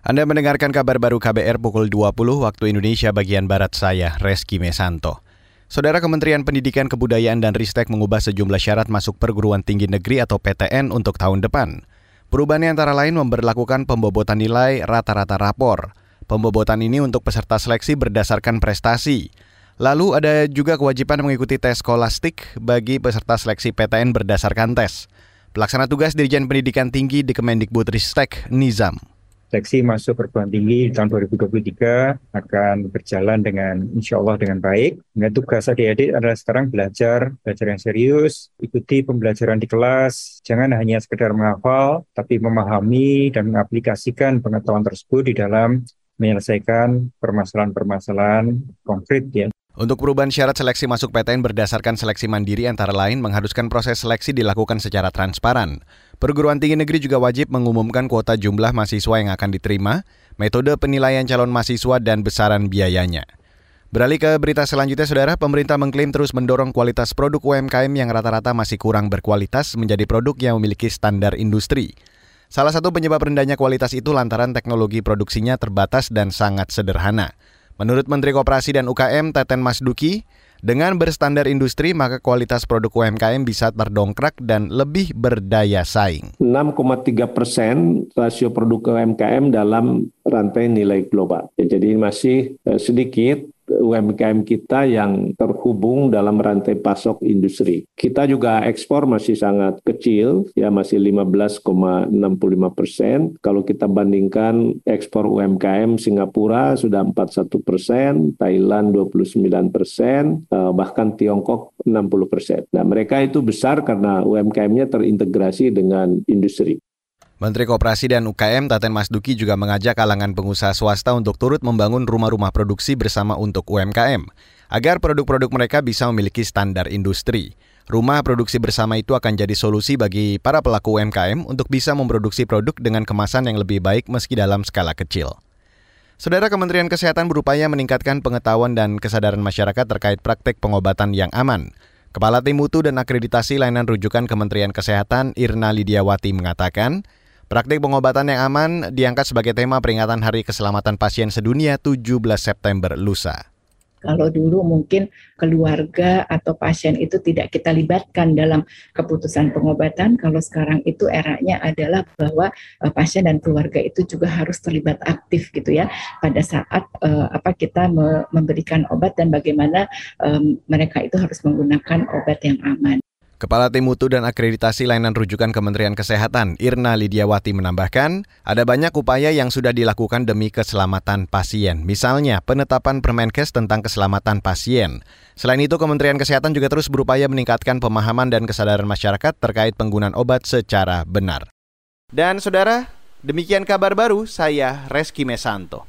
Anda mendengarkan kabar baru KBR pukul 20 waktu Indonesia bagian Barat saya, Reski Mesanto. Saudara Kementerian Pendidikan Kebudayaan dan Ristek mengubah sejumlah syarat masuk perguruan tinggi negeri atau PTN untuk tahun depan. Perubahannya antara lain memberlakukan pembobotan nilai rata-rata rapor. Pembobotan ini untuk peserta seleksi berdasarkan prestasi. Lalu ada juga kewajiban mengikuti tes skolastik bagi peserta seleksi PTN berdasarkan tes. Pelaksana tugas Dirjen Pendidikan Tinggi di Kemendikbud Ristek, Nizam seleksi masuk perguruan tinggi tahun 2023 akan berjalan dengan insya Allah dengan baik. Dengan tugas adik-adik adalah sekarang belajar, belajar yang serius, ikuti pembelajaran di kelas, jangan hanya sekedar menghafal, tapi memahami dan mengaplikasikan pengetahuan tersebut di dalam menyelesaikan permasalahan-permasalahan konkret ya. Untuk perubahan syarat seleksi masuk PTN berdasarkan seleksi mandiri antara lain mengharuskan proses seleksi dilakukan secara transparan. Perguruan tinggi negeri juga wajib mengumumkan kuota jumlah mahasiswa yang akan diterima, metode penilaian calon mahasiswa, dan besaran biayanya. Beralih ke berita selanjutnya, Saudara, pemerintah mengklaim terus mendorong kualitas produk UMKM yang rata-rata masih kurang berkualitas menjadi produk yang memiliki standar industri. Salah satu penyebab rendahnya kualitas itu lantaran teknologi produksinya terbatas dan sangat sederhana. Menurut Menteri Koperasi dan UKM Teten Masduki, dengan berstandar industri, maka kualitas produk UMKM bisa terdongkrak dan lebih berdaya saing. 6,3 persen rasio produk UMKM dalam rantai nilai global. Ya, jadi masih eh, sedikit UMKM kita yang terhubung dalam rantai pasok industri. Kita juga ekspor masih sangat kecil, ya masih 15,65 persen. Kalau kita bandingkan ekspor UMKM Singapura sudah 41 persen, Thailand 29 persen, eh, bahkan Tiongkok 60 persen. Nah mereka itu besar karena UMKM-nya terintegrasi dengan industri. Menteri Koperasi dan UKM Taten Masduki juga mengajak kalangan pengusaha swasta untuk turut membangun rumah-rumah produksi bersama untuk UMKM, agar produk-produk mereka bisa memiliki standar industri. Rumah produksi bersama itu akan jadi solusi bagi para pelaku UMKM untuk bisa memproduksi produk dengan kemasan yang lebih baik meski dalam skala kecil. Saudara Kementerian Kesehatan berupaya meningkatkan pengetahuan dan kesadaran masyarakat terkait praktek pengobatan yang aman. Kepala Tim Mutu dan Akreditasi Layanan Rujukan Kementerian Kesehatan Irna Lidiawati mengatakan, Praktik pengobatan yang aman diangkat sebagai tema peringatan Hari Keselamatan Pasien Sedunia 17 September lusa. Kalau dulu mungkin keluarga atau pasien itu tidak kita libatkan dalam keputusan pengobatan, kalau sekarang itu eranya adalah bahwa uh, pasien dan keluarga itu juga harus terlibat aktif gitu ya pada saat uh, apa kita me memberikan obat dan bagaimana um, mereka itu harus menggunakan obat yang aman. Kepala Tim Mutu dan Akreditasi Layanan Rujukan Kementerian Kesehatan, Irna Lidiawati menambahkan, ada banyak upaya yang sudah dilakukan demi keselamatan pasien. Misalnya, penetapan Permenkes tentang keselamatan pasien. Selain itu, Kementerian Kesehatan juga terus berupaya meningkatkan pemahaman dan kesadaran masyarakat terkait penggunaan obat secara benar. Dan saudara, demikian kabar baru saya Reski Mesanto.